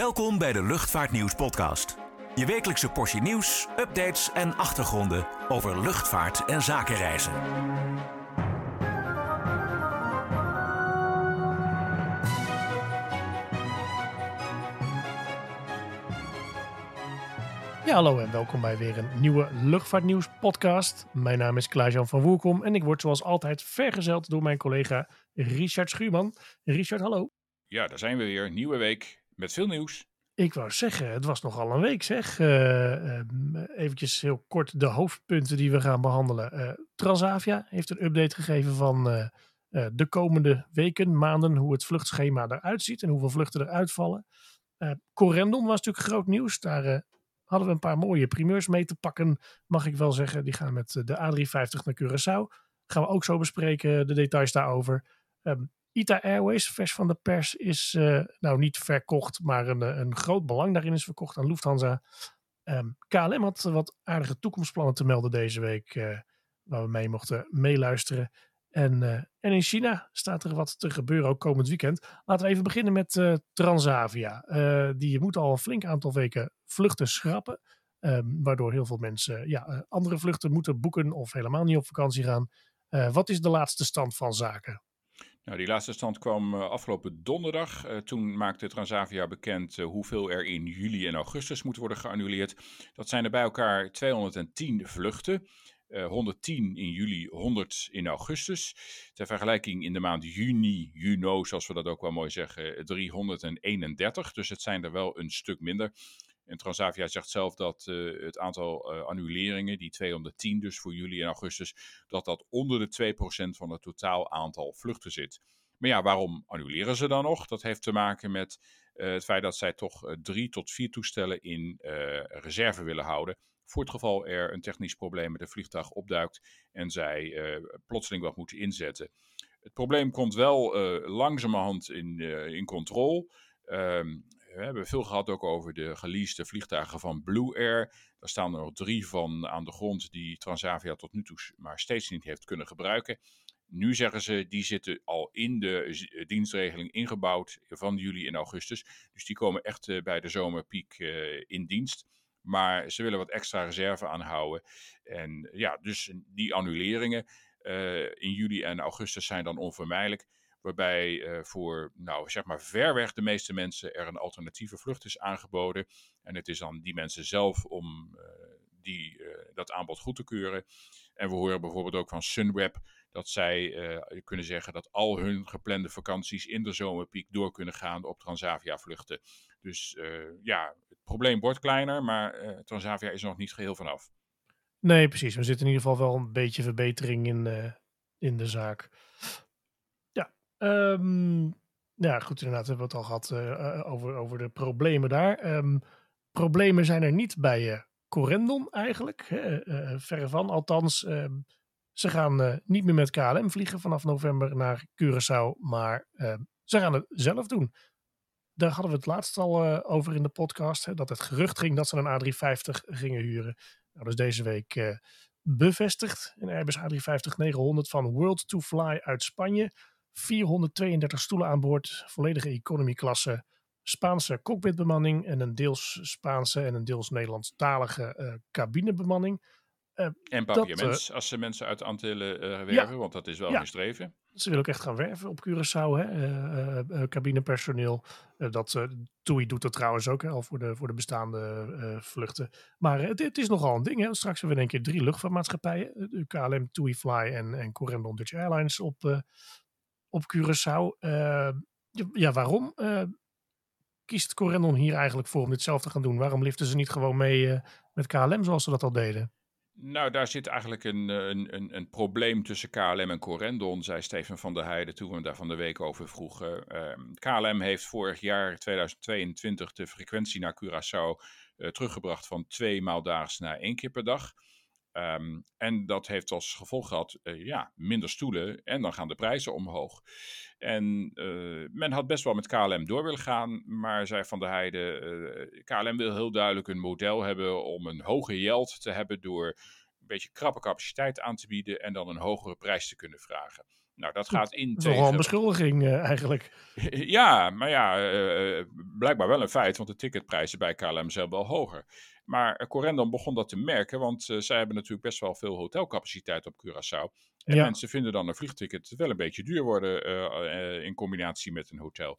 Welkom bij de Luchtvaartnieuws podcast. Je wekelijkse portie nieuws, updates en achtergronden over luchtvaart en zakenreizen. Ja, hallo en welkom bij weer een nieuwe Luchtvaartnieuws podcast. Mijn naam is Klaas-Jan van Woerkom en ik word zoals altijd vergezeld door mijn collega Richard Schuurman. Richard, hallo. Ja, daar zijn we weer. Nieuwe week met veel nieuws. Ik wou zeggen, het was nogal een week zeg. Uh, eventjes heel kort de hoofdpunten die we gaan behandelen. Uh, Transavia heeft een update gegeven van de komende weken, maanden, hoe het vluchtschema eruit ziet en hoeveel vluchten eruit vallen. Corendon was natuurlijk groot nieuws. Daar hadden we een paar mooie primeurs mee te pakken, mag ik wel zeggen. Die gaan met de A350 naar Curaçao. Gaan we ook zo bespreken, de details daarover. Um, ITA Airways, vers van de pers, is uh, nou niet verkocht, maar een, een groot belang daarin is verkocht aan Lufthansa. Um, ehm, KLM had wat aardige toekomstplannen te melden deze week, uh, waar we mee mochten meeluisteren. En, en in China staat er wat te gebeuren, ook komend weekend. Laten we even beginnen met Transavia. die moet al een flink aantal weken vluchten schrappen. Um, waardoor heel veel mensen ja, andere vluchten moeten boeken of helemaal niet op vakantie gaan. wat is de laatste stand van zaken? Nou, die laatste stand kwam uh, afgelopen donderdag. Uh, toen maakte Transavia bekend uh, hoeveel er in juli en augustus moet worden geannuleerd. Dat zijn er bij elkaar 210 vluchten. 110 in juli, 100 in augustus. Ter vergelijking in de maand juni, juno, zoals we dat ook wel mooi zeggen, 331. Dus het zijn er wel een stuk minder. En Transavia zegt zelf dat uh, het aantal uh, annuleringen, die 210 dus voor juli en augustus, dat dat onder de 2% van het totaal aantal vluchten zit. Maar ja, waarom annuleren ze dan nog? Dat heeft te maken met uh, het feit dat zij toch drie tot vier toestellen in reserve willen houden. Voor het geval er een technisch probleem met een vliegtuig opduikt en zij plotseling wat moeten inzetten. Het probleem komt wel langzamerhand in, in controle. Um, we hebben veel gehad ook over de geleasede vliegtuigen van Blue Air. Daar staan er nog drie van aan de grond die Transavia tot nu toe maar steeds niet heeft kunnen gebruiken. Nu zeggen ze, die zitten al in de eh, dienstregeling ingebouwd van juli en augustus. Dus die komen echt uh, bij de zomerpiek in dienst. Maar ze willen wat extra reserve aanhouden. En ja, dus die annuleringen in juli en augustus zijn dan onvermijdelijk. Waarbij uh, voor, nou zeg maar, ver weg de meeste mensen er een alternatieve vlucht is aangeboden. En het is aan die mensen zelf om uh, die, uh, dat aanbod goed te keuren. En we horen bijvoorbeeld ook van Sunweb dat zij kunnen zeggen dat al hun geplande vakanties in de zomerpiek door kunnen gaan op Transavia-vluchten. Dus ja, het probleem wordt kleiner, maar Transavia is er nog niet geheel vanaf. Nee, precies. We zitten in ieder geval wel een beetje verbetering in, in de zaak. Um, ja, goed, inderdaad, hebben we het al gehad uh, over, over de problemen daar. Um, problemen zijn er niet bij uh, Corendon eigenlijk. Verre van, althans. Um, ze gaan niet meer met KLM vliegen vanaf november naar Curaçao, maar ze gaan het zelf doen. Daar hadden we het laatst al over in de podcast, hè, dat het gerucht ging dat ze een A350 gingen huren. Nou, dus deze week bevestigd. Een Airbus A350-900 van World to Fly uit Spanje 432 stoelen aan boord, volledige economy-klasse, Spaanse cockpitbemanning en een deels Spaanse en een deels Nederlandstalige uh, cabinebemanning. Uh, en papiaments, uh, als ze mensen uit de Antillen werven, ja, want dat is wel ja. een streven. Ze willen ook echt gaan werven op Curaçao, hè? cabinepersoneel. dat TUI doet dat trouwens ook al voor de, voor de bestaande vluchten. Maar het, het, is nogal een ding. Hè? Straks hebben we in één keer drie luchtvaartmaatschappijen. KLM, TUI Fly en, en Corendon Dutch Airlines op, op Curaçao. Uh, ja, waarom uh, kiest Corendon hier eigenlijk voor om dit zelf te gaan doen? Waarom liften ze niet gewoon mee uh, met KLM zoals ze dat al deden? Nou, daar zit eigenlijk een, een, een, een, probleem tussen KLM en Corendon, zei Steven van der Heijden toen we hem daar van de week over vroegen. KLM ehm, heeft vorig jaar, 2022, de frequentie naar Curaçao teruggebracht van twee maal daags naar één keer per dag. Um, en dat heeft als gevolg gehad, uh, ja, minder stoelen en dan gaan de prijzen omhoog. En uh, men had best wel met KLM door willen gaan, maar zei Van der Heijden, uh, KLM wil heel duidelijk een model hebben om een hoge yield te hebben door een beetje krappe capaciteit aan te bieden en dan een hogere prijs te kunnen vragen. Nou, dat gaat in Dat is wel een beschuldiging uh, eigenlijk. ja, maar ja, uh, blijkbaar wel een feit, want de ticketprijzen bij KLM zijn wel hoger. Maar Corendon begon dat te merken, want zij hebben natuurlijk best wel veel hotelcapaciteit op Curaçao. En mensen vinden dan een vliegticket wel een beetje duur worden in combinatie met een hotel.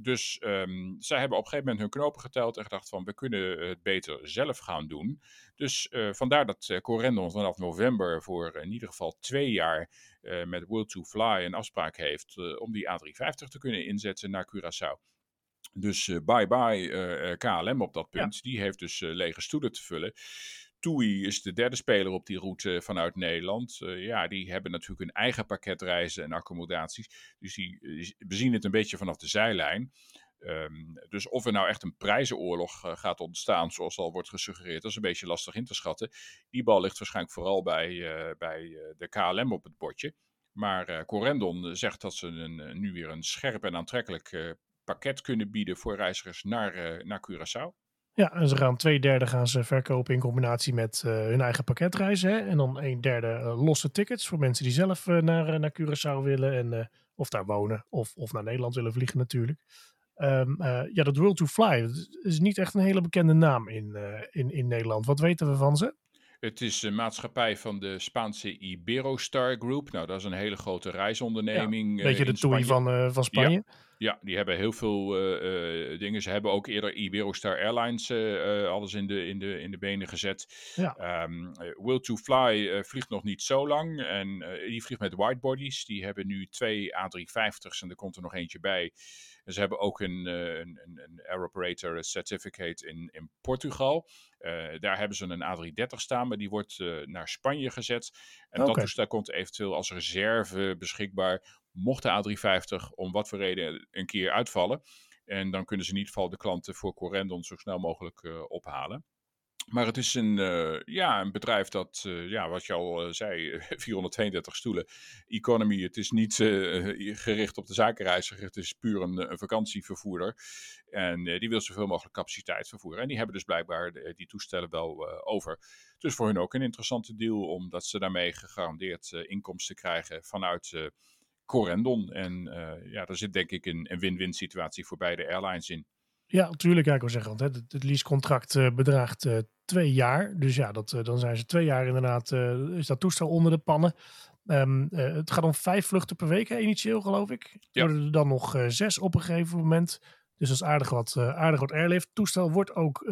Dus um, zij hebben op een gegeven moment hun knopen geteld en gedacht van we kunnen het beter zelf gaan doen. Dus uh, vandaar dat uh, Corendon vanaf november voor in ieder geval twee jaar uh, met Will to Fly een afspraak heeft om die A350 te kunnen inzetten naar Curaçao. Dus bye bye KLM op dat punt. Die heeft dus lege stoelen te vullen. TUI is de derde speler op die route vanuit Nederland. Uh, ja, die hebben natuurlijk hun eigen pakketreizen en accommodaties. Dus die, we zien het een beetje vanaf de zijlijn. Um, dus of er nou echt een prijzenoorlog uh, gaat ontstaan, zoals al wordt gesuggereerd, dat is een beetje lastig in te schatten. Die bal ligt waarschijnlijk vooral bij, bij de KLM op het bordje. Maar Corendon zegt dat ze een, nu weer een scherp en aantrekkelijk pakket kunnen bieden voor reizigers naar, naar Curaçao. Ja, en ze gaan twee derde gaan ze verkopen in combinatie met uh, hun eigen pakketreizen. Hè? En dan een derde uh, losse tickets voor mensen die zelf naar, naar Curaçao willen. En, of daar wonen of, of naar Nederland willen vliegen natuurlijk. Um, ja, dat World to Fly is niet echt een hele bekende naam in, in, in Nederland. Wat weten we van ze? Het is een maatschappij van de Spaanse Iberostar Group. Nou, dat is een hele grote reisonderneming. Ja, beetje de toei van, van Spanje. Ja. Ja, die hebben heel veel uh, dingen. Ze hebben ook eerder Iberostar Airlines uh, alles in de, in, de, in de benen gezet. Ja. Um, Will to Fly vliegt nog niet zo lang. En die vliegt met widebodies. Die hebben nu twee A350's en er komt er nog eentje bij. En ze hebben ook een, een, een Air Operator Certificate in, in Portugal. daar hebben ze een A330 staan, maar die wordt naar Spanje gezet. En okay. dat toestel komt eventueel als reserve beschikbaar mocht de A350 om wat voor reden een keer uitvallen. En dan kunnen ze in ieder geval de klanten voor Corendon zo snel mogelijk uh, ophalen. Maar het is een, uh, ja, een bedrijf dat, uh, ja, wat je al uh, zei, 432 stoelen, economy. Het is niet gericht op de zakenreiziger, het is puur een, vakantievervoerder. En die wil zoveel mogelijk capaciteit vervoeren. En die hebben dus blijkbaar die toestellen wel over. Dus voor hun ook een interessante deal, omdat ze daarmee gegarandeerd inkomsten krijgen vanuit Corendon. En ja, daar zit denk ik een win-win situatie voor beide airlines in. Ja, natuurlijk. Ja, ik wil zeggen, want het, het leasecontract uh, bedraagt uh, twee jaar. Dus ja, dat, dan zijn ze twee jaar inderdaad, is dat toestel onder de pannen. Um, het gaat om vijf vluchten per week, hè, initieel geloof ik. Ja. Worden er dan nog zes op een gegeven moment. Dus dat is aardig wat, aardig wat airlift. toestel wordt ook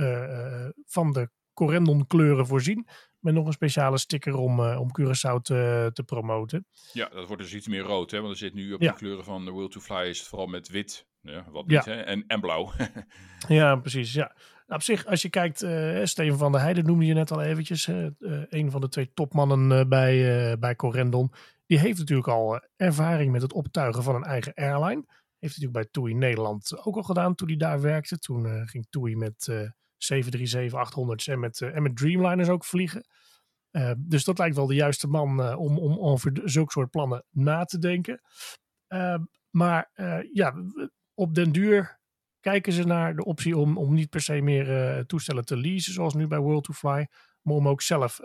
van de Corendon kleuren voorzien. Met nog een speciale sticker om, uh, om Curaçao te, te promoten. Ja, dat wordt dus iets meer rood. Hè? Want er zit nu op ja. de kleuren van de Will to Fly is het vooral met wit. Ja, wat niet, ja. hè? En, en blauw. ja, precies. Ja. Nou, op zich, als je kijkt, uh, Steven van der Heijden noemde je net al eventjes. Uh, een van de twee topmannen bij, bij Corendon. Die heeft natuurlijk al ervaring met het optuigen van een eigen airline. Heeft natuurlijk bij TUI Nederland ook al gedaan toen hij daar werkte. Toen ging TUI met 737-800's en met, en met Dreamliners ook vliegen. Uh, dus dat lijkt wel de juiste man uh, om, om over zulke soort plannen na te denken. Uh, maar ja, op den duur kijken ze naar de optie om, om niet per se meer toestellen te leasen, zoals nu bij World to Fly, maar om ook zelf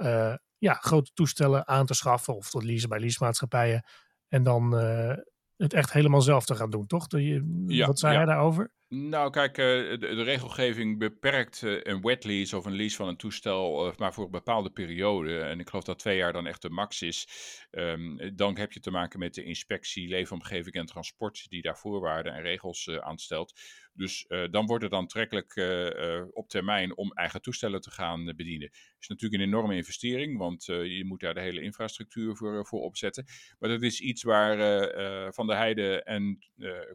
ja, grote toestellen aan te schaffen of tot leasen bij leasemaatschappijen. En dan het echt helemaal zelf te gaan doen, toch? De, ja, wat zei ja. hij daarover? Nou, kijk, de, de, regelgeving beperkt een wet lease of een lease van een toestel maar voor een bepaalde periode. En ik geloof dat twee jaar dan echt de max is. Um, dan heb je te maken met de inspectie, leefomgeving en transport die daar voorwaarden en regels uh, aanstelt. Dus dan wordt het aantrekkelijk op termijn om eigen toestellen te gaan bedienen. Het is natuurlijk een enorme investering, want je moet daar de hele infrastructuur voor, voor opzetten. Maar dat is iets waar Van der Heijden en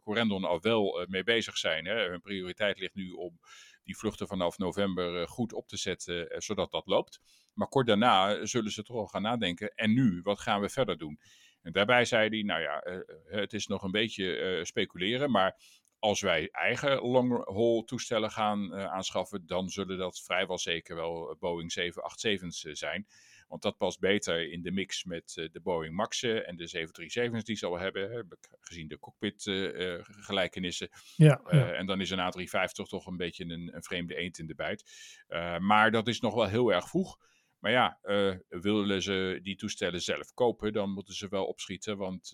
Corendon al wel mee bezig zijn. Hè. Hun prioriteit ligt nu om die vluchten vanaf november goed op te zetten, zodat dat loopt. Maar kort daarna zullen ze toch al gaan nadenken. En nu, wat gaan we verder doen? En daarbij zei hij, nou ja, het is nog een beetje speculeren, maar als wij eigen long-haul toestellen gaan aanschaffen, dan zullen dat vrijwel zeker wel eh, Boeing 787's uh, zijn. Want dat past beter in de mix met uh, de Boeing Max'en en de 737's die ze al hebben, hè, gezien de cockpit gelijkenissen. Ja, ja. En dan is een A350 toch een beetje een, een vreemde eend in de bijt. maar dat is nog wel heel erg vroeg. Maar ja, willen ze die toestellen zelf kopen, dan moeten ze wel opschieten. Want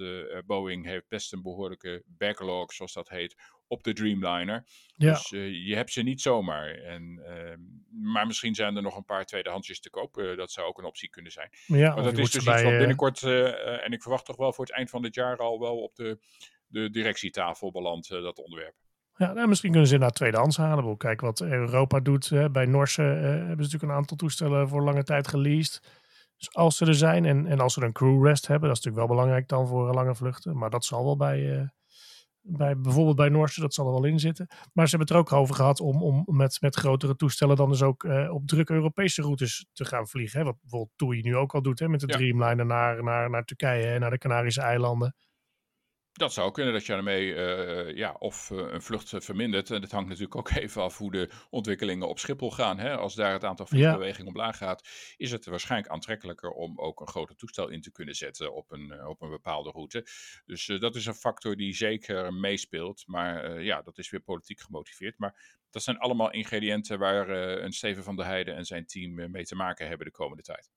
Boeing heeft best een behoorlijke backlog, zoals dat heet, op de Dreamliner. Ja. Dus je hebt ze niet zomaar. En, ehm, maar misschien zijn er nog een paar tweedehandsjes te koop. dat zou ook een optie kunnen zijn. Ja, maar dat is dus iets wat binnenkort, en ik verwacht toch wel voor het eind van dit jaar al wel op de, de directietafel belandt, dat onderwerp. Ja, nou, misschien kunnen ze naar tweedehands halen. Kijk wat Europa doet. Hè. Bij Norse uh, hebben ze natuurlijk een aantal toestellen voor lange tijd geleased. Dus als ze er zijn en, en als ze een crew rest hebben, dat is natuurlijk wel belangrijk dan voor lange vluchten. Maar dat zal wel bij, uh, bij bijvoorbeeld bij Norse, dat zal er wel in zitten. Maar ze hebben het er ook over gehad om, om met, met grotere toestellen dan dus ook uh, op drukke Europese routes te gaan vliegen. Hè. Wat bijvoorbeeld TUI nu ook al doet hè, met de Dreamliner naar, naar, naar Turkije en naar de Canarische eilanden. Dat zou kunnen dat je daarmee uh, ja, of uh, een vlucht vermindert. En dat hangt natuurlijk ook even af hoe de ontwikkelingen op Schiphol gaan. Hè? Als daar het aantal vliegbewegingen ja. omlaag gaat, is het waarschijnlijk aantrekkelijker om ook een groter toestel in te kunnen zetten op een, op een bepaalde route. Dus uh, dat is een factor die zeker meespeelt. Maar ja, dat is weer politiek gemotiveerd. Maar dat zijn allemaal ingrediënten waar een Steven van der Heijden en zijn team mee te maken hebben de komende tijd.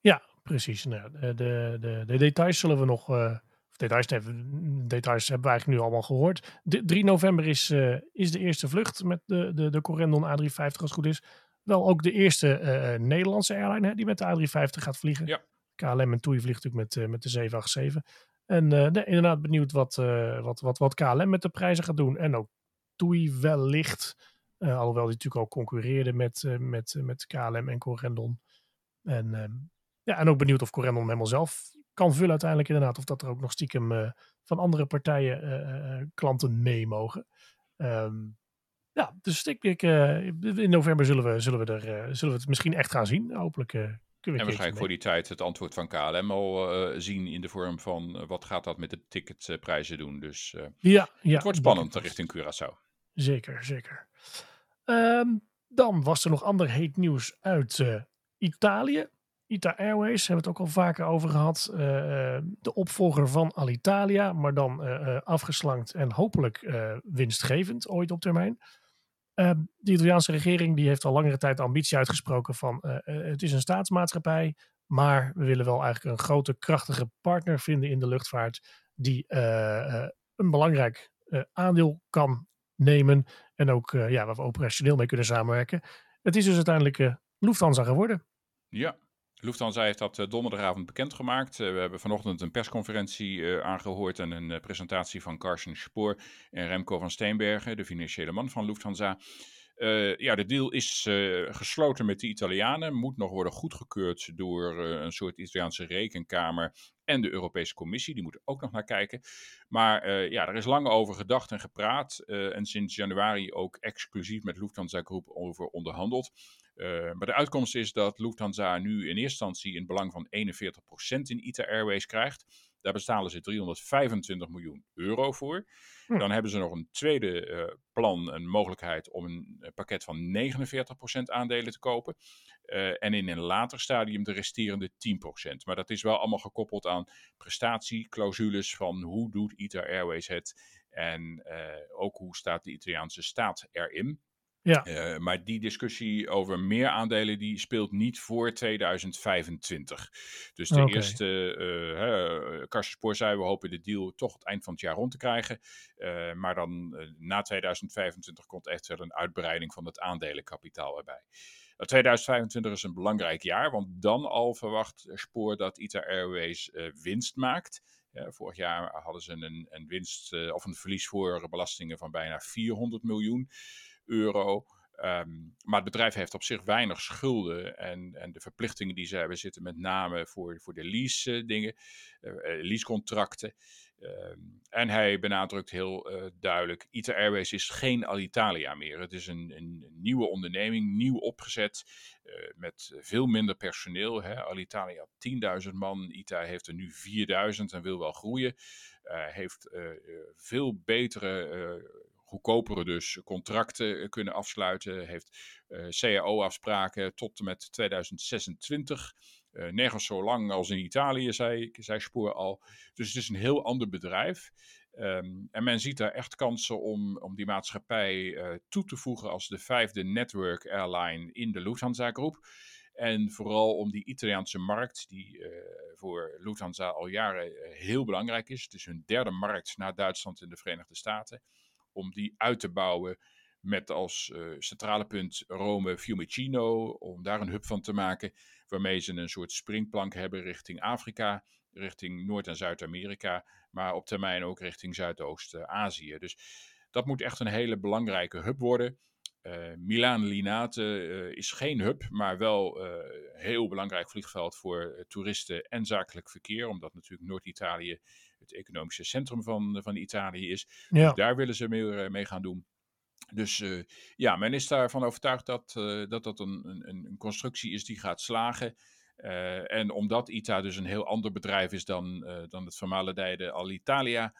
Ja, precies. Nou, de, de, de details zullen we nog details, details hebben we eigenlijk nu allemaal gehoord. De, 3 november is, uh, is de eerste vlucht met de, de, de Corendon A350 als het goed is. Wel ook de eerste uh, Nederlandse airline hè, die met de A350 gaat vliegen. Ja. KLM en TUI vliegt natuurlijk met, met de 787. En nee, inderdaad benieuwd wat, wat, wat, wat KLM met de prijzen gaat doen. En ook TUI wellicht. alhoewel die natuurlijk al concurreerde met, met, met KLM en Corendon. En, ehm, ja, en ook benieuwd of Corendon helemaal zelf kan vullen uiteindelijk inderdaad. Of dat er ook nog stiekem uh, van andere partijen uh, klanten mee mogen. Um, ja, dus ik, ik in november zullen we, zullen, we er, zullen we het misschien echt gaan zien. Hopelijk kunnen we En waarschijnlijk voor die tijd het antwoord van KLM al zien in de vorm van wat gaat dat met de ticketprijzen doen. Dus ja, ja, het wordt spannend richting Curaçao. Zeker, zeker. Um, dan was er nog ander heet nieuws uit Italië. ITA Airways, hebben we het ook al vaker over gehad. Eh, eh, de opvolger van Alitalia, maar dan uh, afgeslankt en hopelijk winstgevend ooit op termijn. de Italiaanse regering die heeft al langere tijd de ambitie uitgesproken van het is een staatsmaatschappij, maar we willen wel eigenlijk een grote krachtige partner vinden in de luchtvaart die een belangrijk aandeel kan nemen en ook ja, waar we operationeel mee kunnen samenwerken. Het is dus uiteindelijk Lufthansa geworden. Ja, Lufthansa heeft dat eh, donderdagavond bekendgemaakt. Uh, we hebben vanochtend een persconferentie uh, aangehoord en een presentatie van Carsten Spoor en Remco van Steenbergen, de financiële man van Lufthansa. ja, de deal is gesloten met de Italianen, moet nog worden goedgekeurd door een soort Italiaanse rekenkamer en de Europese Commissie. Die moeten ook nog naar kijken. Maar ja, er is lang over gedacht en gepraat en sinds januari ook exclusief met Lufthansa Groep over onderhandeld. Uh, maar de uitkomst is dat Lufthansa nu in eerste instantie een belang van 41% in ITA Airways krijgt. Daar betalen ze 325 miljoen euro voor. Hm. Dan hebben ze nog een tweede uh, plan, een mogelijkheid om een uh, pakket van 49% aandelen te kopen. Uh, en in een later stadium de resterende 10%. Maar dat is wel allemaal gekoppeld aan prestatieclausules van hoe doet ITA Airways het en ook hoe staat de Italiaanse staat erin. Ja. Uh, maar die discussie over meer aandelen die speelt niet voor 2025. Dus de okay. eerste, uh, Karsten Spoor zei, we hopen de deal toch het eind van het jaar rond te krijgen. Uh, maar dan na 2025 komt echt wel een uitbreiding van het aandelenkapitaal erbij. 2025 is een belangrijk jaar, want dan al verwacht Spoor dat ITA Airways winst maakt. vorig jaar hadden ze een, een winst of een verlies voor belastingen van bijna 400 miljoen euro. Um, maar het bedrijf heeft op zich weinig schulden. En, en de verplichtingen die ze hebben zitten met name voor, voor de lease uh, dingen, uh, leasecontracten. Um, en hij benadrukt heel duidelijk: ITA Airways is geen Alitalia meer. Het is een, een nieuwe onderneming, nieuw opgezet, met veel minder personeel. Hè. Alitalia had 10.000 man, ITA heeft er nu 4.000 en wil wel groeien. heeft veel betere goedkopere dus contracten eh, kunnen afsluiten. Heeft eh, CAO-afspraken tot en met 2026. Uh, eh, nergens zo lang als in Italië, zei, zei Spoor al. Dus het is een heel ander bedrijf. Um, en men ziet daar echt kansen om, om die maatschappij toe te voegen als de vijfde network airline in de Lufthansa groep. En vooral om die Italiaanse markt, die voor Lufthansa al jaren heel belangrijk is. Het is hun derde markt na Duitsland en de Verenigde Staten. Om die uit te bouwen met als centrale punt Rome Fiumicino, om daar een hub van te maken, waarmee ze een soort springplank hebben richting Afrika, richting Noord- en Zuid-Amerika, maar op termijn ook richting Zuidoost-Azië. Dus dat moet echt een hele belangrijke hub worden. Uh, Milaan Linate uh, is geen hub, maar wel uh, heel belangrijk vliegveld voor toeristen en zakelijk verkeer, omdat natuurlijk Noord-Italië het economische centrum van, van Italië is. Ja. Dus daar willen ze meer mee gaan doen. Dus ja, men is daarvan overtuigd dat dat, dat een, een, een constructie is die gaat slagen. Uh, en omdat ITA dus een heel ander bedrijf is dan, dan het vermalendijde Alitalia,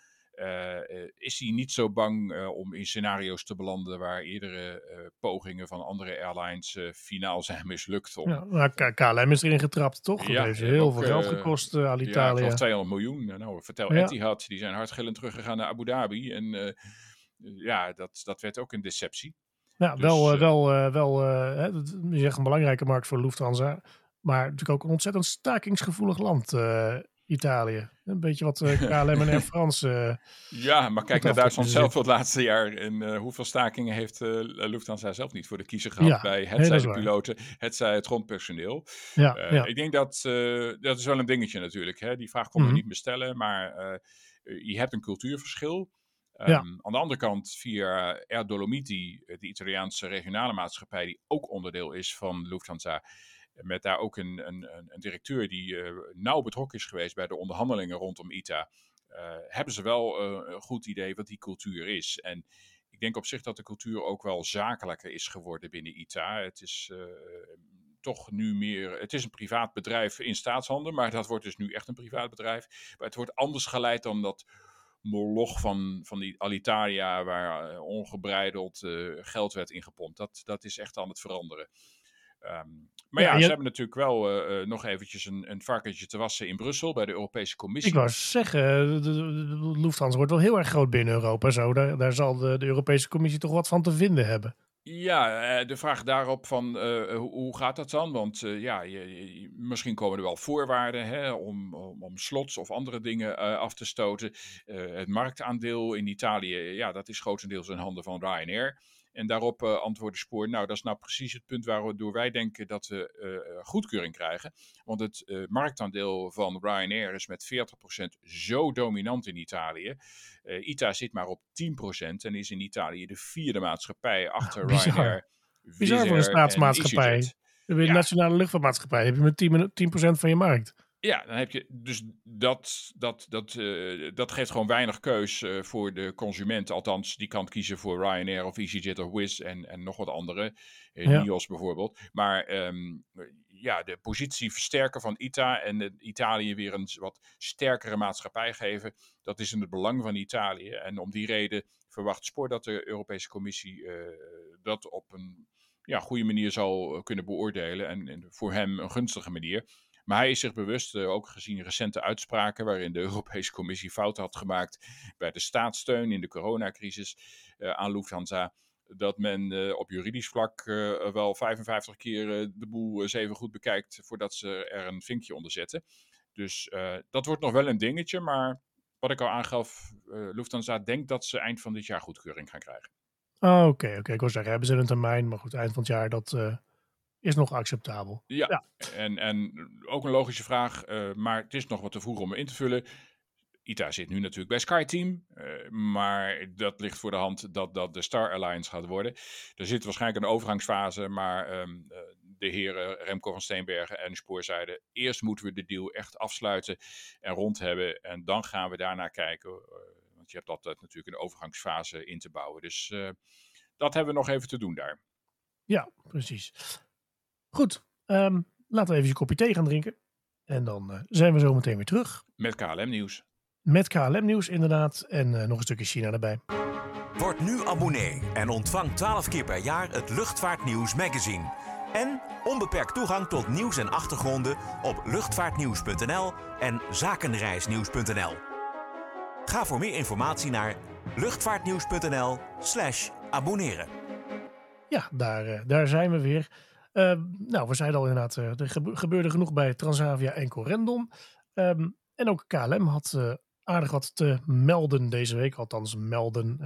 is hij niet zo bang om in scenario's te belanden waar eerdere pogingen van andere airlines finaal zijn mislukt. Om... Ja, nou, KLM is erin getrapt, toch? Ja, heeft heel veel geld gekost, Alitalia. Ja, 200 miljoen. Nou, vertel ja. Etihad, die zijn hardgillend teruggegaan naar Abu Dhabi. En ja, dat, dat werd ook een deceptie. Ja, dus, wel, wel, wel je zegt een belangrijke markt voor Lufthansa. Maar natuurlijk ook een ontzettend stakingsgevoelig land, uh, Italië. Een beetje wat uh, KLM en Air France. Uh, ja, maar kijk naar Duitsland zelf het laatste jaar. En hoeveel stakingen heeft Lufthansa zelf niet voor de kiezer gehad ja, bij het zij de piloten, het zij het grondpersoneel. Ja, ja, Ik denk dat dat is wel een dingetje natuurlijk. Hè? Die vraag kon mm -hmm. niet bestellen, maar je hebt een cultuurverschil. Um, ja. Aan de andere kant, via Air Dolomiti, de Italiaanse regionale maatschappij, die ook onderdeel is van Lufthansa, met daar ook een, een, een directeur die uh, nauw betrokken is geweest bij de onderhandelingen rondom ITA. Uh, hebben ze wel uh, een goed idee wat die cultuur is. En ik denk op zich dat de cultuur ook wel zakelijker is geworden binnen ITA. Het is toch nu meer. Het is een privaat bedrijf in staatshandel, maar dat wordt dus nu echt een privaat bedrijf. Maar het wordt anders geleid dan dat moloch van, van die Alitalia, waar ongebreideld geld werd ingepompt. Dat, dat is echt aan het veranderen. Um, maar ja, ja, ze hebben natuurlijk wel uh, nog eventjes een, een varkentje te wassen in Brussel bij de Europese Commissie. Ik wou zeggen, de, de, Lufthansa wordt wel heel erg groot binnen Europa. Zo. Daar, daar zal de, de Europese Commissie toch wat van te vinden hebben. Ja, de vraag daarop van uh, hoe gaat dat dan? Want uh, ja, je, je, misschien komen er wel voorwaarden hè, om, om, om, slots of andere dingen af te stoten. het marktaandeel in Italië, ja, dat is grotendeels in handen van Ryanair. En daarop uh, antwoordde Spoor, nou dat is nou precies het punt waardoor wij denken dat we uh, goedkeuring krijgen. Want het marktaandeel van Ryanair is met 40% zo dominant in Italië. ITA zit maar op 10% en is in Italië de vierde maatschappij achter Bizar. Ryanair. Bizar voor een staatsmaatschappij. De ja. nationale luchtvaartmaatschappij heb je met 10%, 10% van je markt. Ja, dan heb je dus dat, dat, dat, uh, dat geeft gewoon weinig keus uh, voor de consument. Althans, die kan kiezen voor Ryanair of EasyJet of Wizz en, en nog wat andere. Uh, ja. NIOS bijvoorbeeld. Maar um, ja, de positie versterken van ITA en Italië weer een wat sterkere maatschappij geven. Dat is in het belang van Italië. En om die reden verwacht Spoor dat de Europese Commissie dat op een ja, goede manier zal kunnen beoordelen. En, en voor hem een gunstige manier. Maar hij is zich bewust, uh, ook gezien recente uitspraken waarin de Europese Commissie fouten had gemaakt bij de staatssteun in de coronacrisis uh, aan Lufthansa, dat men uh, op juridisch vlak wel 55 keer de boel eens even goed bekijkt voordat ze er een vinkje onder zetten. Dus dat wordt nog wel een dingetje, maar wat ik al aangaf, Lufthansa denkt dat ze eind van dit jaar goedkeuring gaan krijgen. Oh, oké, oké. Ik wil zeggen, hebben ze een termijn, maar goed, eind van het jaar, dat is nog acceptabel. Ja, ja. En, en ook een logische vraag, uh, maar het is nog wat te vroeg om in te vullen. ITA zit nu natuurlijk bij SkyTeam, uh, maar dat ligt voor de hand dat dat de Star Alliance gaat worden. Er zit waarschijnlijk een overgangsfase, maar um, uh, de heren Remco van Steenbergen en Spoor zeiden: eerst moeten we de deal echt afsluiten en rond hebben en dan gaan we daarna kijken. want je hebt altijd natuurlijk een overgangsfase in te bouwen. Dus dat hebben we nog even te doen daar. Ja, precies. Goed, um, laten we even een kopje thee gaan drinken. En dan uh, zijn we zo meteen weer terug. Met KLM nieuws. Met KLM nieuws inderdaad. En uh, nog een stukje China erbij. Word nu abonnee en ontvang 12 keer per jaar het Luchtvaartnieuws magazine. En onbeperkt toegang tot nieuws en achtergronden op luchtvaartnieuws.nl en zakenreisnieuws.nl. Ga voor meer informatie naar luchtvaartnieuws.nl slash abonneren. Ja, daar, uh, daar zijn we weer. Nou, we zeiden al inderdaad, er gebeurde genoeg bij Transavia en Corendon. Ehm, en ook KLM had aardig wat te melden deze week. Althans, melden,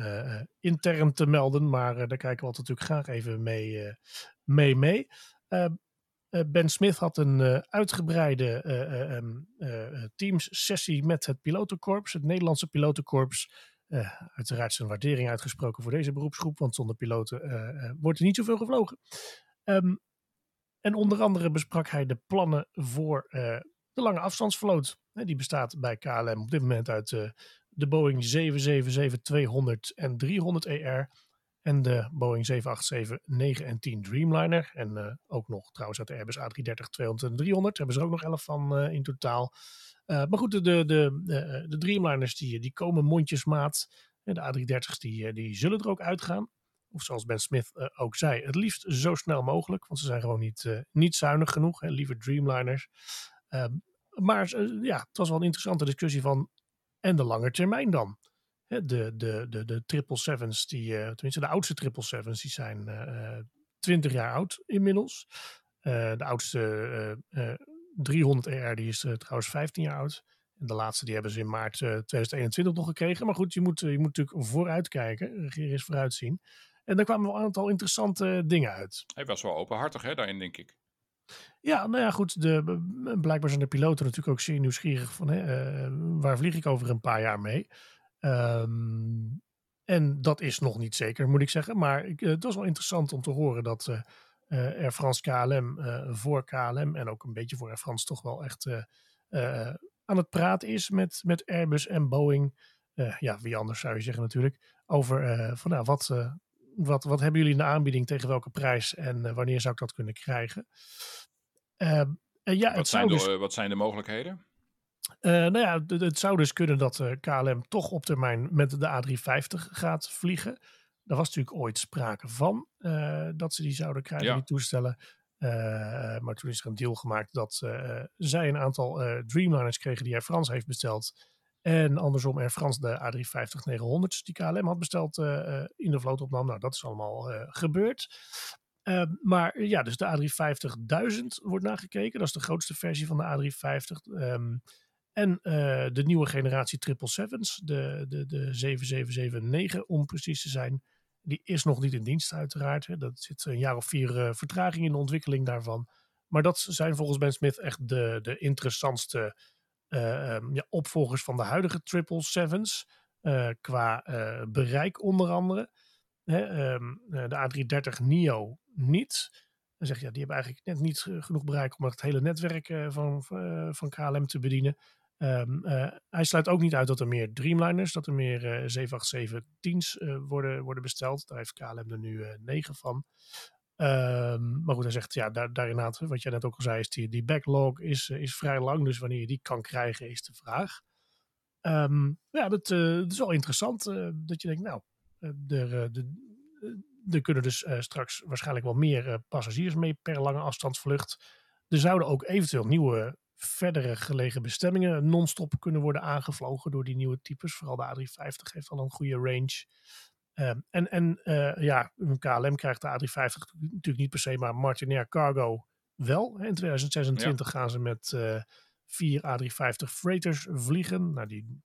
intern te melden. Maar daar kijken we altijd natuurlijk graag even mee mee. mee. Ehm, ben Smith had een uitgebreide Teams-sessie met het pilotenkorps, het Nederlandse pilotenkorps. Uh, uiteraard zijn waardering uitgesproken voor deze beroepsgroep, want zonder piloten uh, wordt er niet zoveel gevlogen. Um, en onder andere besprak hij de plannen voor uh, de lange afstandsvloot. die bestaat bij KLM op dit moment uit de Boeing 777-200 en 300 ER. En de Boeing 787 9 en 10 Dreamliner. En ook nog trouwens uit de Airbus A330 200 en 300. Hebben ze er ook nog 11 van in totaal. Maar goed, de, de, de, de, Dreamliners die, die komen mondjesmaat. De A330's die, die zullen er ook uitgaan. Of zoals Ben Smith uh, ook zei, het liefst zo snel mogelijk. Want ze zijn gewoon niet, uh, niet zuinig genoeg. Hè, liever Dreamliners. Ehm, maar ja, het was wel een interessante discussie van. En de lange termijn dan? Hè, de, de, de, de triple sevens, die, tenminste de oudste triple sevens, die zijn 20 jaar oud inmiddels. de oudste 300 ER, die is trouwens 15 jaar oud. En de laatste die hebben ze in maart uh, eh, 2021 nog gekregen. Maar goed, je moet, je moet natuurlijk vooruitkijken. Regeren is vooruitzien. En daar kwamen wel een aantal interessante dingen uit. Hij was wel openhartig hè, daarin, denk ik. Ja, nou ja, goed. De, blijkbaar zijn de piloten natuurlijk ook zeer nieuwsgierig van hè, uh, waar vlieg ik over een paar jaar mee. Um, en dat is nog niet zeker, moet ik zeggen. Maar uh, het was wel interessant om te horen dat uh, Air France KLM uh, voor KLM en ook een beetje voor Air France toch wel echt aan het praten is met, met Airbus en Boeing. ja, wie anders zou je zeggen natuurlijk. Over van nou, wat, wat, wat hebben jullie in de aanbieding tegen welke prijs en wanneer zou ik dat kunnen krijgen? Ehm, ja, wat, zijn dus, de, wat zijn de mogelijkheden? nou ja, het, zou dus kunnen dat KLM toch op termijn met de A350 gaat vliegen. Daar was natuurlijk ooit sprake van uh, dat ze die zouden krijgen, die toestellen. Maar toen is er een deal gemaakt dat zij een aantal Dreamliners kregen die Air France heeft besteld. En andersom Air France de A350-900's die KLM had besteld in de vloot opnam. Nou, dat is allemaal gebeurd. maar ja, dus de A350-1000 wordt nagekeken. Dat is de grootste versie van de A350. Um, ehm, en de nieuwe generatie 777's, de, de, de 7779 om precies te zijn. Die is nog niet in dienst, uiteraard. Dat zit een jaar of vier vertraging in de ontwikkeling daarvan. Maar dat zijn volgens Ben Smith echt de, de interessantste um, ja, opvolgers van de huidige 777's. Uh, qua bereik onder andere. Hè, um, de A330 NIO niet. Dan zeg ja, die hebben eigenlijk net niet genoeg bereik om het hele netwerk van, van KLM te bedienen. Uh, hij sluit ook niet uit dat er meer Dreamliners, dat er meer uh, 787-10's uh, worden, worden besteld. Daar heeft KLM er nu 9 van. Um, maar goed, hij zegt, ja, daar, daarin wat jij net ook al zei, is die, die backlog is, is vrij lang. Dus wanneer je die kan krijgen, is de vraag. Um, ja, dat, dat, is wel interessant. dat je denkt, nou, er, er kunnen dus straks waarschijnlijk wel meer passagiers mee per lange afstandsvlucht. Er zouden ook eventueel nieuwe verdere gelegen bestemmingen non-stop kunnen worden aangevlogen door die nieuwe types. Vooral de A350 heeft al een goede range. Um, en en uh, ja, KLM krijgt de A350 natuurlijk niet per se, maar Martinair Cargo wel. In 2026 ja. gaan ze met uh, vier A350 freighters vliegen. Nou, die,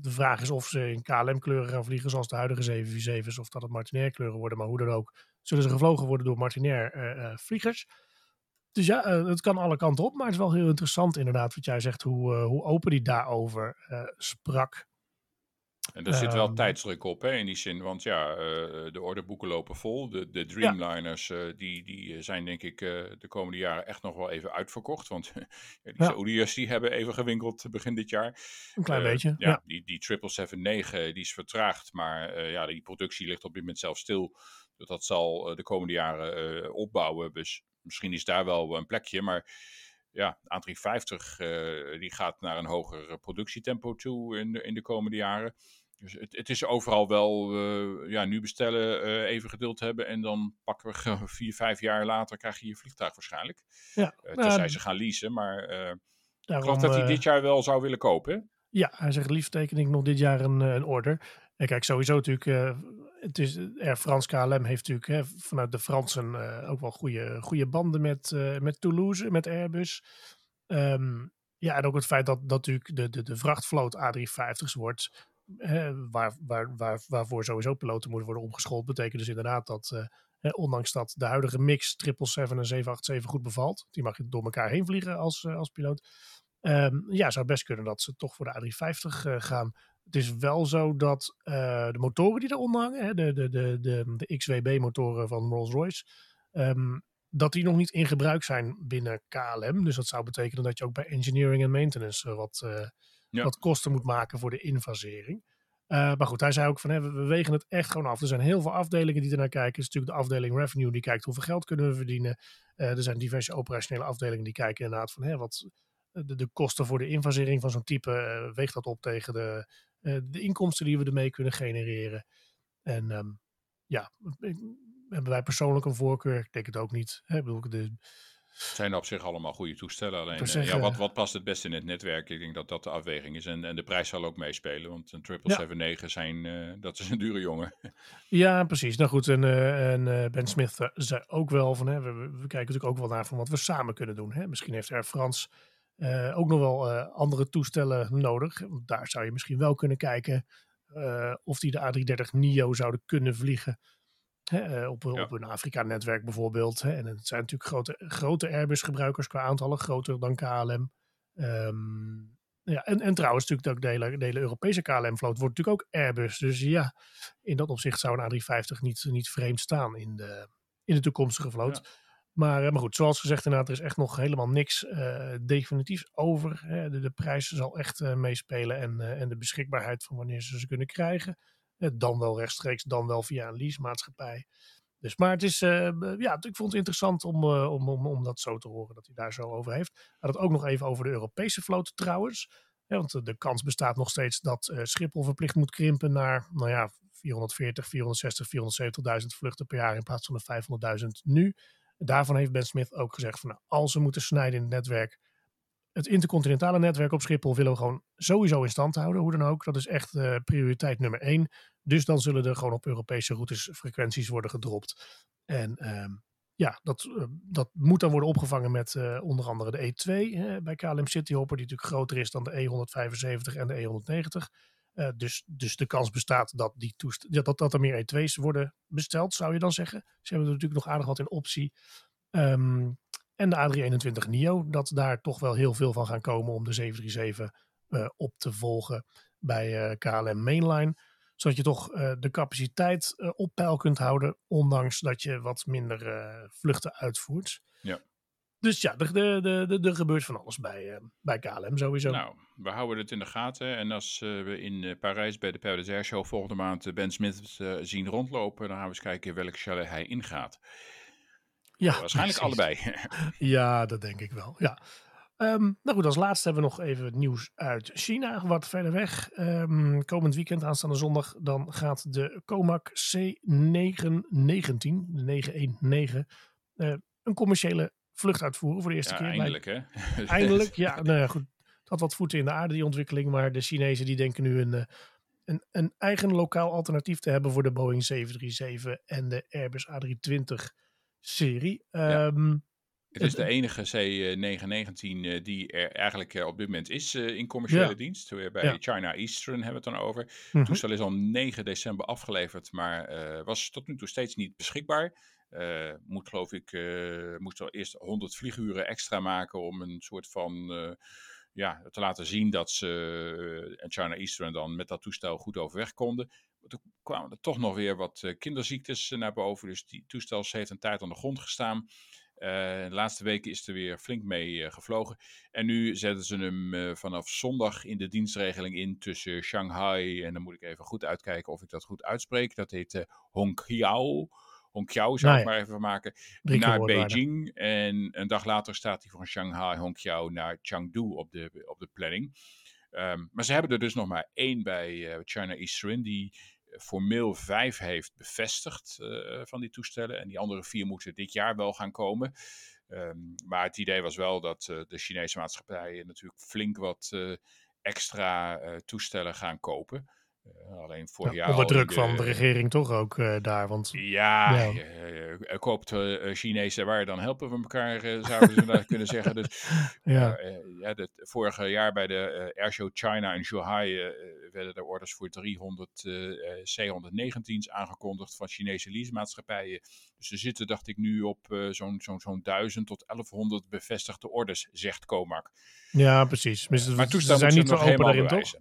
de vraag is of ze in KLM-kleuren gaan vliegen, zoals de huidige 747's, of dat het Martinair-kleuren worden. Maar hoe dan ook, zullen ze gevlogen worden door Martinair-vliegers. Uh, dus ja, het kan alle kanten op. Maar het is wel heel interessant inderdaad wat jij zegt. Hoe, hoe open die daarover sprak. En er zit wel um, tijdsdruk op hè, in die zin. Want ja, de orderboeken lopen vol. De, de Dreamliners ja. die, die zijn denk ik de komende jaren echt nog wel even uitverkocht. Want die ja. Saoediërs die hebben even gewinkeld begin dit jaar. Een klein beetje. Ja, ja, die, die 777-9 die is vertraagd. Maar ja, die productie ligt op dit moment zelf stil. Dus dat zal de komende jaren opbouwen. Dus misschien is daar wel een plekje, maar ja, A350 uh, die gaat naar een hoger productietempo toe in de, in de komende jaren. Dus het, het is overal wel, uh, ja, nu bestellen, uh, even geduld hebben en dan pakken we vier, vijf jaar later krijg je je vliegtuig waarschijnlijk. Ja, uh, tenzij ze gaan leasen, maar ik geloof dat hij dit jaar wel zou willen kopen. Ja, hij zegt liefst teken ik nog dit jaar een, een order. En kijk, sowieso natuurlijk, het is, Air France KLM heeft natuurlijk hè, vanuit de Fransen ook wel goede, goede banden met, met Toulouse, met Airbus. Um, ja, en ook het feit dat, dat natuurlijk de, de, de vrachtvloot A350's wordt, waar, waar, waar, waarvoor sowieso piloten moeten worden omgeschoold, betekent dus inderdaad dat, ondanks dat de huidige mix 777 en 787 goed bevalt, die mag je door elkaar heen vliegen als, als piloot. Um, ja, zou best kunnen dat ze toch voor de A350 gaan. Het is wel zo dat de motoren die eronder hangen, hè, de, de, de, de, de XWB-motoren van Rolls-Royce, um, dat die nog niet in gebruik zijn binnen KLM. Dus dat zou betekenen dat je ook bij engineering en maintenance wat, wat kosten moet maken voor de invasering. maar goed, hij zei ook van hè, we, we wegen het echt gewoon af. Er zijn heel veel afdelingen die ernaar kijken. Er is natuurlijk de afdeling revenue die kijkt hoeveel geld kunnen we verdienen. er zijn diverse operationele afdelingen die kijken inderdaad van hè, wat, de, de, kosten voor de invasering van zo'n type weegt dat op tegen de, de inkomsten die we ermee kunnen genereren. En um, ja, hebben wij persoonlijk een voorkeur? Ik denk het ook niet. Hè? Bedoel, de, het zijn op zich allemaal goede toestellen. Alleen, uh, ja, wat, wat past het beste in het netwerk? Ik denk dat dat de afweging is. En, en de prijs zal ook meespelen. Want een 777 zijn, uh, dat is een dure jongen. Ja, precies. Nou goed, en, uh, en Ben Smith zei ook wel van... Hè, we, we, kijken natuurlijk ook wel naar van wat we samen kunnen doen. Hè? Misschien heeft Air France uh, ook nog wel andere toestellen nodig. Daar zou je misschien wel kunnen kijken of die de A330 NIO zouden kunnen vliegen. Hè, op, ja. op een Afrika-netwerk bijvoorbeeld. Hè. En het zijn natuurlijk grote, grote Airbus-gebruikers qua aantallen, groter dan KLM. Um, ja, en, en trouwens, natuurlijk de hele, de hele Europese KLM-vloot wordt natuurlijk ook Airbus. Dus ja, in dat opzicht zou een A350 niet, niet vreemd staan in de, in de toekomstige vloot. Ja. Maar, eh, maar goed, zoals gezegd, inderdaad, er is echt nog helemaal niks uh, definitiefs over. Hè. De, de prijs zal echt uh, meespelen en, uh, en de beschikbaarheid van wanneer ze ze kunnen krijgen. Dan wel rechtstreeks, dan wel via een leasemaatschappij. Dus, maar het is, ja, ik vond het interessant om, om, om, om dat zo te horen, dat hij daar zo over heeft. Had het ook nog even over de Europese vloot trouwens. Want de kans bestaat nog steeds dat Schiphol verplicht moet krimpen naar, nou ja, 440, 460, 470.000 vluchten per jaar in plaats van de 500.000 nu. Daarvan heeft Ben Smith ook gezegd van nou, als we moeten snijden in het netwerk, het intercontinentale netwerk op Schiphol willen we gewoon sowieso in stand houden, hoe dan ook. Dat is echt uh, prioriteit nummer één. Dus dan zullen er gewoon op Europese routes frequenties worden gedropt. En uh, ja, dat, uh, dat moet dan worden opgevangen met uh, onder andere de E2 hè, bij KLM Cityhopper, die natuurlijk groter is dan de E175 en de E190. Uh, dus, dus de kans bestaat dat, die toest dat, dat er meer E2's worden besteld, zou je dan zeggen. Ze hebben er natuurlijk nog aardig wat in optie. Um, en de A321 NIO, dat daar toch wel heel veel van gaan komen om de 737 uh, op te volgen bij uh, KLM Mainline. Zodat je toch de capaciteit op peil kunt houden, ondanks dat je wat minder vluchten uitvoert. Ja. Dus ja, er, er, gebeurt van alles bij, bij KLM sowieso. Nou, we houden het in de gaten. En als we in Parijs bij de Paris Show volgende maand Ben Smith zien rondlopen, dan gaan we eens kijken welk chalet hij ingaat. Ja, waarschijnlijk precies. allebei. ja, dat denk ik wel. Ja. Um, nou goed, als laatste hebben we nog even nieuws uit China, wat verder weg. Um, komend weekend, aanstaande zondag, dan gaat de Comac C919, de 919, een commerciële vlucht uitvoeren voor de eerste ja, keer. Eindelijk, hè? Eindelijk, ja. Nou ja, goed. Het had wat voeten in de aarde, die ontwikkeling. Maar de Chinezen die denken nu een, eh, een, een eigen lokaal alternatief te hebben voor de Boeing 737 en de Airbus A320-serie. Ja. Um, het is de enige C919 die er eigenlijk op dit moment is in commerciële ja. dienst. Bij ja. China Eastern hebben we het dan over. Het mm -hmm. toestel is al 9 december afgeleverd, maar uh, was tot nu toe steeds niet beschikbaar. Uh, moet geloof ik, uh, moest al eerst 100 vlieguren extra maken om een soort van, ja, te laten zien dat ze en China Eastern dan met dat toestel goed overweg konden. Toen kwamen er toch nog weer wat kinderziektes naar boven, dus die toestel heeft een tijd aan de grond gestaan. de laatste weken is er weer flink mee gevlogen. En nu zetten ze hem vanaf zondag in de dienstregeling in tussen Shanghai en dan moet ik even goed uitkijken of ik dat goed uitspreek. Dat heet Hongqiao. Hongqiao zou nou ik maar even maken, naar Beijing. En een dag later staat hij van Shanghai, Hongqiao naar Chengdu op de, op de planning. Um, maar ze hebben er dus nog maar één bij China Eastern die formeel vijf heeft bevestigd uh, van die toestellen. En die andere vier moeten dit jaar wel gaan komen. Um, maar het idee was wel dat uh, de Chinese maatschappijen natuurlijk flink wat extra toestellen gaan kopen. Uh, alleen vorig jaar. Onder druk van de regering toch ook uh, daar. Want, ja, ja. Uh, koopt Chinese waar, dan helpen we elkaar, zouden ze daar kunnen zeggen. Dus, ja. ja het vorige jaar bij de Airshow China in Shanghai werden er orders voor 300 C-119's aangekondigd van Chinese leasemaatschappijen. Dus ze zitten, dacht ik, nu op zo'n zo'n zo'n 1000 tot 1100 bevestigde orders, zegt Comac. Ja, precies. Maar, maar ze zijn niet zo open daarin, toch?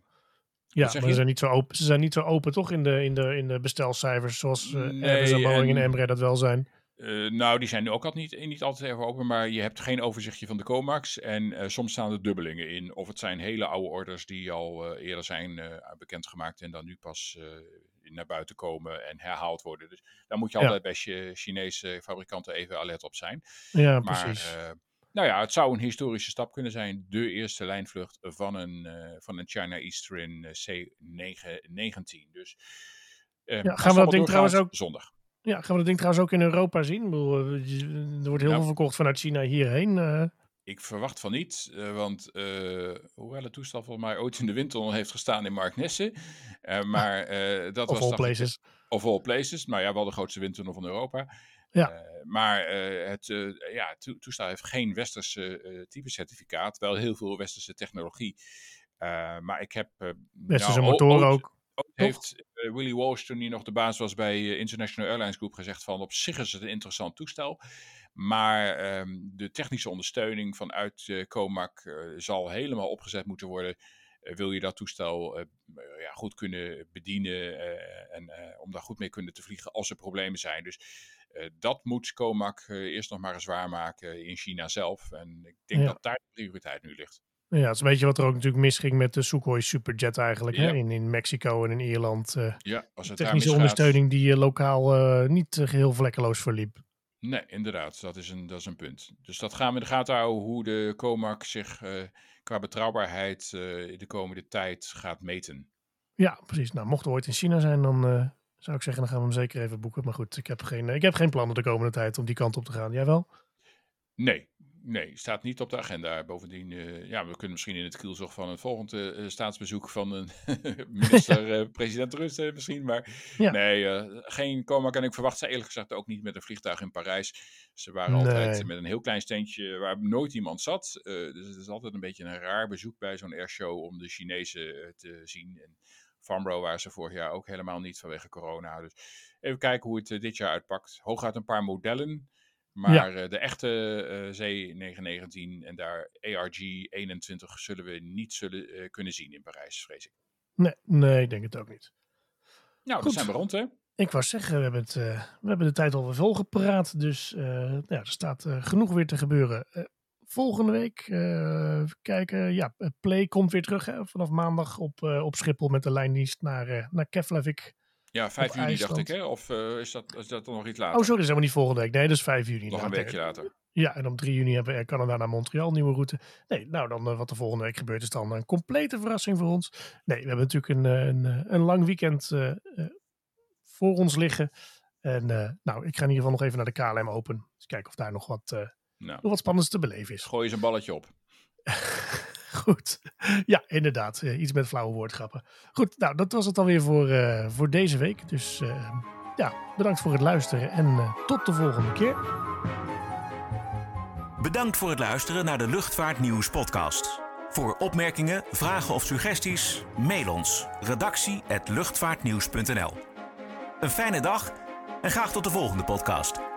Ja, maar ze zijn, niet zo open, ze zijn niet zo open toch in de, in de, in de bestelcijfers zoals uh, nee, Airbus en Boeing en, en Embraer dat wel zijn. Uh, nou, die zijn nu ook altijd niet, niet altijd even open, maar je hebt geen overzichtje van de COMAX. En uh, soms staan er dubbelingen in. Of het zijn hele oude orders die al eerder zijn bekendgemaakt en dan nu pas naar buiten komen en herhaald worden. Dus daar moet je altijd bij Chinese fabrikanten even alert op zijn. Ja, maar, precies. Nou ja, het zou een historische stap kunnen zijn. De eerste lijnvlucht van een, uh, van een China Eastern C919. Dus uh, ja, gaan we dat ding trouwens ook zondag. Ja, gaan we dat ding trouwens ook in Europa zien? Bedoel, eh, er wordt heel nou, veel verkocht vanuit China hierheen. Uh. Ik verwacht van niet, want hoewel het toestel volgens mij ooit in de winter heeft gestaan in Marknesse. maar dat of was. All places. Of all places. Maar ja, wel de grootste windtunnel van Europa. Ja. Uh, maar uh, het uh, ja, to toestel heeft geen westerse type certificaat. Wel heel veel westerse technologie. maar ik heb... westerse nou, motoren ook. ook heeft Willy Walsh, toen hij nog de baas was bij International Airlines Group, gezegd van op zich is het een interessant toestel. Maar um, de technische ondersteuning vanuit Comac zal helemaal opgezet moeten worden wil je dat toestel uh, ja, goed kunnen bedienen en om daar goed mee kunnen te vliegen als er problemen zijn. Dus dat moet Comac eerst nog maar eens waarmaken in China zelf. En ik denk ja. dat daar de prioriteit nu ligt. Ja, het is een beetje wat er ook natuurlijk misging met de Sukhoi Superjet eigenlijk. Ja. Hè? In, in Mexico en in Ierland. Uh, ja, als het technische ondersteuning die lokaal niet geheel vlekkeloos verliep. Nee, inderdaad. Dat is, een, dat is een punt. Dus dat gaan we in de gaten houden hoe de Comac zich qua betrouwbaarheid de komende tijd gaat meten. Ja, precies. Nou, mocht er ooit in China zijn, dan zou ik zeggen, dan gaan we hem zeker even boeken. Maar goed, ik heb geen, ik heb geen plannen de komende tijd om die kant op te gaan. Jij wel? Nee, nee, staat niet op de agenda. Bovendien, uh, ja, we kunnen misschien in het kielzog van het volgende uh, staatsbezoek van een minister-president uh, rusten misschien. Maar ja. nee, geen coma kan ik verwachten. Ze eerlijk gezegd ook niet met een vliegtuig in Parijs. Ze waren nee. altijd met een heel klein steentje waar nooit iemand zat. dus het is altijd een beetje een raar bezoek bij zo'n airshow om de Chinezen te zien. En Farnborough waren ze vorig jaar ook helemaal niet vanwege corona. Dus even kijken hoe het dit jaar uitpakt. Hooguit een paar modellen. Maar ja. uh, de echte uh, C919 en daar ARG 21 zullen we niet zullen, kunnen zien in Parijs, vrees ik. Nee, nee, ik denk het ook niet. Nou, dan zijn we rond, hè? Ik wou zeggen, we hebben, het, we hebben de tijd alweer volgepraat. Dus ja, er staat genoeg weer te gebeuren volgende week. Uh, kijken. Ja, Play komt weer terug hè, vanaf maandag op, op Schiphol met de lijndienst naar, naar Keflavik. Ja, 5 juni IJsland. dacht ik, hè? Of is, dat, is dat nog iets later? Oh, sorry, dat is helemaal niet volgende week. Nee, is 5 juni. Nog een weekje later. Ja, en op 3 juni hebben we Canada naar Montreal, nieuwe route. Nee, nou dan wat er volgende week gebeurt is dan een complete verrassing voor ons. Nee, we hebben natuurlijk een, een, een lang weekend voor ons liggen. En nou, ik ga in ieder geval nog even naar de KLM Open. Dus kijken of daar nog wat nou. nog wat spannends te beleven is. Gooi eens een balletje op. Goed. Ja, inderdaad. Uh, iets met flauwe woordgrappen. Goed, nou, dat was het alweer voor, uh, voor deze week. Dus uh, ja, bedankt voor het luisteren en tot de volgende keer. Bedankt voor het luisteren naar de Luchtvaartnieuws podcast. Voor opmerkingen, vragen of suggesties, mail ons. Redactie@luchtvaartnieuws.nl. Een fijne dag en graag tot de volgende podcast.